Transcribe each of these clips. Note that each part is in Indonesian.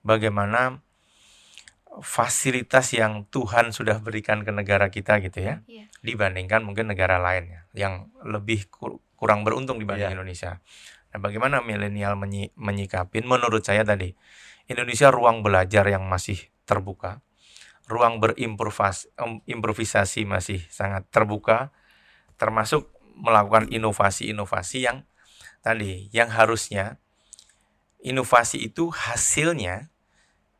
bagaimana fasilitas yang Tuhan sudah berikan ke negara kita gitu ya, Iya. dibandingkan mungkin negara lainnya yang lebih kur- kurang beruntung dibanding Iya. Indonesia. Nah, bagaimana milenial menyi- menyikapin? Menurut saya tadi, Indonesia ruang belajar yang masih terbuka, ruang berimprovisasi masih sangat terbuka, termasuk melakukan inovasi-inovasi yang tadi, yang harusnya inovasi itu hasilnya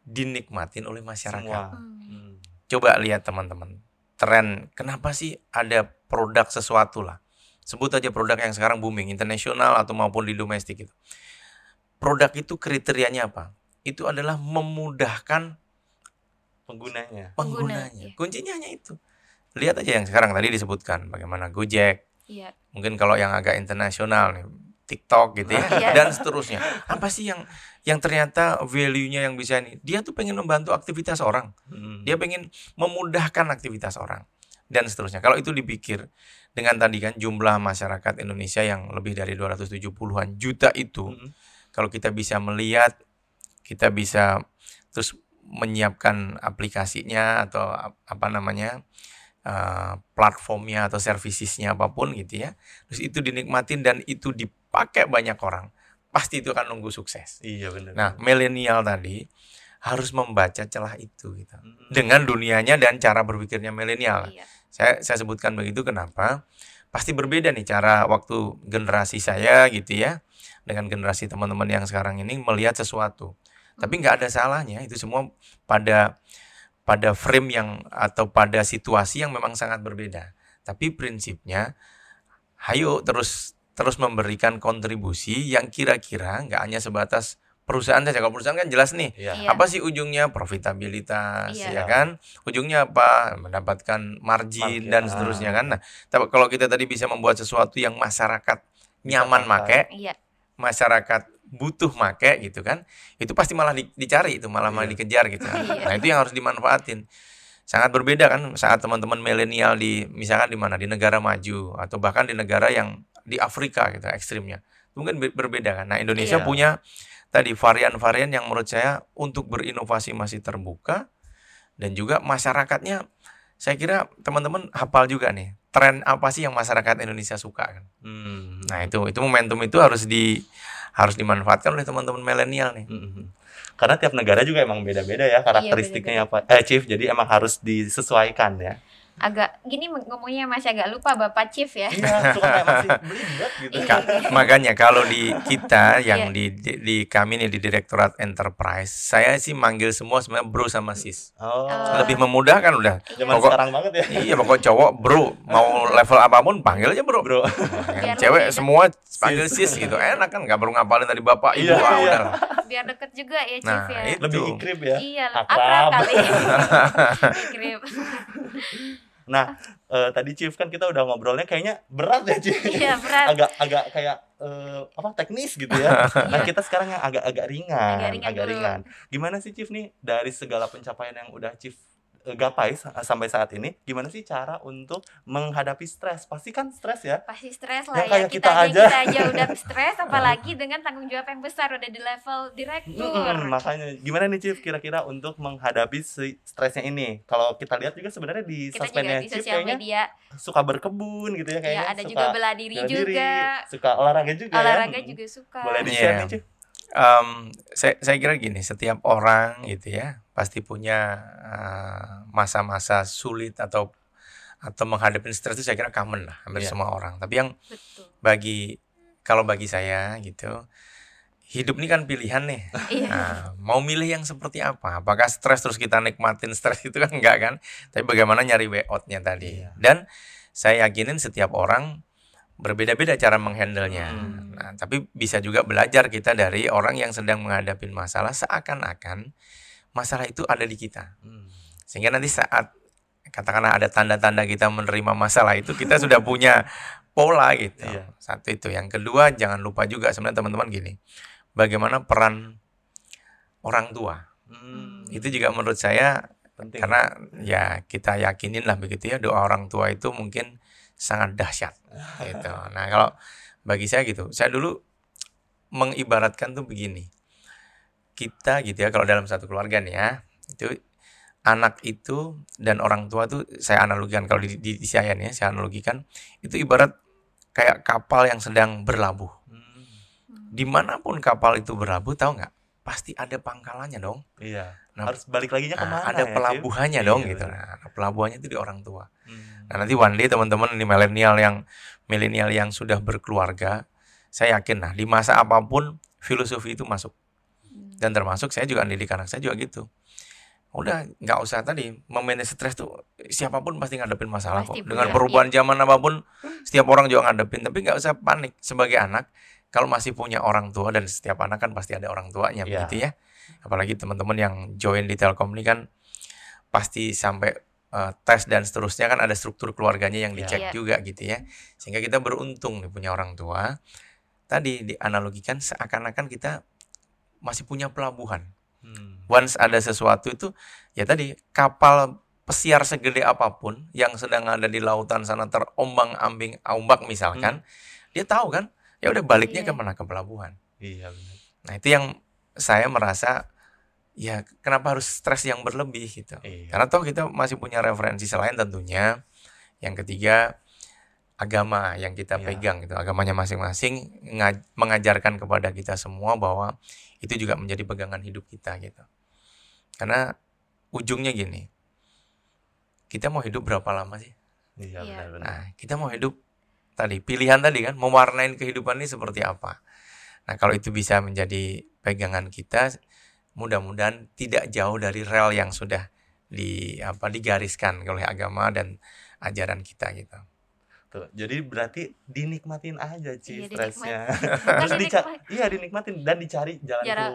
dinikmatin oleh masyarakat. Semua. Hmm. Hmm. Coba lihat teman-teman, tren kenapa sih ada produk sesuatu lah. Sebut aja produk yang sekarang booming, internasional atau maupun di domestik itu. Produk itu kriterianya apa? Itu adalah memudahkan Penggunanya. Pengguna, penggunanya. iya. Kuncinya hanya itu. Lihat aja yang sekarang tadi disebutkan bagaimana Gojek, Iya. mungkin kalau yang agak internasional nih TikTok gitu ya Iya. dan seterusnya. Apa sih yang yang ternyata value-nya yang bisa ini? Dia tuh pengen membantu aktivitas orang. Hmm. Dia pengen memudahkan aktivitas orang dan seterusnya. Kalau itu dipikir dengan tadi kan jumlah masyarakat Indonesia yang lebih dari 270-an juta itu, Hmm. kalau kita bisa melihat, kita bisa terus menyiapkan aplikasinya atau ap- apa namanya eh, platformnya atau servicesnya apa pun gitu ya, terus itu dinikmatin dan itu dipakai banyak orang, pasti itu akan nunggu sukses. Iya benar. Nah, milenial tadi harus membaca celah itu gitu Hmm. dengan dunianya dan cara berpikirnya milenial. Iya. Saya saya sebutkan begitu kenapa? Pasti berbeda nih cara waktu generasi saya gitu ya dengan generasi teman-teman yang sekarang ini melihat sesuatu. Tapi nggak ada salahnya itu semua pada pada frame yang atau pada situasi yang memang sangat berbeda. Tapi prinsipnya hayo terus terus memberikan kontribusi yang kira-kira nggak hanya sebatas perusahaan saja. Kalau perusahaan kan jelas nih Iya. Iya. apa sih ujungnya profitabilitas Iya. ya kan ujungnya apa mendapatkan margin Margin, dan ah. seterusnya kan nah tapi kalau kita tadi bisa membuat sesuatu yang masyarakat nyaman pakai. make Iya. masyarakat butuh make gitu kan itu pasti malah di- dicari itu malah malah Iya. dikejar gitu Iya. nah itu yang harus dimanfaatin sangat berbeda kan saat teman-teman milenial di misalkan di mana di negara maju atau bahkan di negara yang di Afrika gitu ekstrimnya mungkin be- berbeda kan nah Indonesia Iya. punya tadi varian-varian yang menurut saya untuk berinovasi masih terbuka dan juga masyarakatnya saya kira teman-teman hafal juga nih tren apa sih yang masyarakat Indonesia suka kan Hmm. nah itu itu momentum itu harus di harus dimanfaatkan oleh teman-teman milenial nih Hmm. Karena tiap negara juga emang beda-beda ya karakteristiknya apa. Eh Chief, jadi emang harus disesuaikan ya. Agak gini ngomongnya masih agak lupa Bapak Chief ya. Iya, suka kayak masih belibet gitu. Iya. Ka- makanya kalau di kita yang Iya. di, di di kami nih di Direktorat Enterprise saya sih manggil semua sebenarnya bro sama sis Oh. Oh. lebih memudahkan udah Zaman Pokok- sekarang banget ya. iya pokok cowok bro mau level apa pun panggil aja bro, Bro. Biar cewek lebih semua panggil sis gitu enak kan nggak perlu ngapalin dari bapak ibu Iya, ah, iya. Biar deket juga ya Chief Nah, ya. itu. Lebih ikrip ya. Iya, Akrab. akrab kali. Ikrip. Nah, eh, tadi Chief kan kita udah ngobrolnya kayaknya berat ya Chief. Iya, berat. agak agak kayak eh, apa teknis gitu ya. Nah, kita sekarang yang agak agak ringan, Agak ringan dulu. ringan. Gimana sih Chief nih dari segala pencapaian yang udah Chief gapai sa- sampai saat ini, gimana sih cara untuk menghadapi stres? Pasti kan stres ya. Pasti stres lah ya. kayak Kita, kita aja, kita aja udah stres apalagi dengan tanggung jawab yang besar udah di level direktur. Mm-mm, makanya gimana nih Chief kira-kira untuk menghadapi si stresnya ini? Kalau kita lihat juga sebenarnya di Kita juga sosmednya di Chief sosial kayaknya media suka berkebun gitu ya ya kayaknya. ada suka juga bela diri bela juga. suka olahraga juga Olahraga ya. juga suka. Boleh di Iya. share nih Chief. Em, saya saya kira gini setiap orang gitu ya pasti punya eh, masa-masa sulit atau atau menghadapi stres itu saya kira common lah hampir Iya. semua orang tapi yang Betul. bagi kalau bagi saya gitu hidup ini kan pilihan nih Iya. Nah, mau milih yang seperti apa? Apakah stres terus kita nikmatin stres itu kan enggak kan? Tapi bagaimana nyari way out-nya tadi. Iya. Dan saya yakinin setiap orang berbeda-beda cara menghandlenya. Hmm. Nah, tapi bisa juga belajar kita dari orang yang sedang menghadapi masalah seakan-akan masalah itu ada di kita. Hmm. Sehingga nanti saat katakanlah ada tanda-tanda kita menerima masalah itu kita sudah punya pola gitu. Iya. Satu itu. Yang kedua jangan lupa juga sebenarnya teman-teman gini. Bagaimana peran orang tua. Hmm. Itu juga menurut saya penting. karena ya kita yakinin lah begitu ya doa orang tua itu mungkin sangat dahsyat gitu. Nah, kalau bagi saya gitu. Saya dulu mengibaratkan tuh begini. kita gitu ya kalau dalam satu keluarga nih ya itu anak itu dan orang tua tuh saya analogikan kalau di, di, di saya nih ya, saya analogikan itu ibarat kayak kapal yang sedang berlabuh Hmm, di mana pun kapal itu berlabuh tahu nggak pasti ada pangkalannya dong iya. Nah, Harus balik lagi Nah, ke mana ada ya, pelabuhannya Cip? dong Iya, gitu nah pelabuhannya itu di orang tua Hmm. Nah nanti one day teman-teman di milenial yang milenial yang sudah berkeluarga, saya yakin nah di masa apa pun filosofi itu masuk dan termasuk saya juga didik anak saya juga gitu. Udah nggak usah tadi memanage stres tuh siapa pun pasti ngadepin masalah Pasti kok. Dengan perubahan zaman apa pun setiap orang juga ngadepin, tapi nggak usah panik sebagai anak kalau masih punya orang tua dan setiap anak kan pasti ada orang tuanya Iya. begitu ya. Apalagi teman-teman yang join di Telkom ini kan pasti sampai eh, tes dan seterusnya kan ada struktur keluarganya yang Iya. dicek Iya. juga gitu ya. Sehingga kita beruntung nih punya orang tua. Tadi dianalogikan seakan-akan kita masih punya pelabuhan. Hmm. Once ada sesuatu itu ya tadi kapal pesiar segede apa pun yang sedang ada di lautan sana terombang-ambing ombak misalkan, dia tahu kan, ya udah baliknya Iya. ke mana ke pelabuhan. Iya benar. Nah itu yang saya merasa ya kenapa harus stres yang berlebih gitu. Iya. Karena toh kita masih punya referensi selain tentunya. Yang ketiga agama yang kita Iya. pegang gitu. Agamanya masing-masing nga- mengajarkan kepada kita semua bahwa itu juga menjadi pegangan hidup kita gitu. Karena ujungnya gini. Kita mau hidup berapa lama sih? Iya Iya. Nah, kita mau hidup tadi pilihan tadi kan mewarnain kehidupan ini seperti apa. Nah, kalau itu bisa menjadi pegangan kita, mudah-mudahan tidak jauh dari rel yang sudah di apa digariskan oleh agama dan ajaran kita gitu. Tuh, jadi berarti dinikmatin aja sih Iya, stresnya. Terus dica- dinikmatin. iya dinikmatin dan dicari jalan Jalan-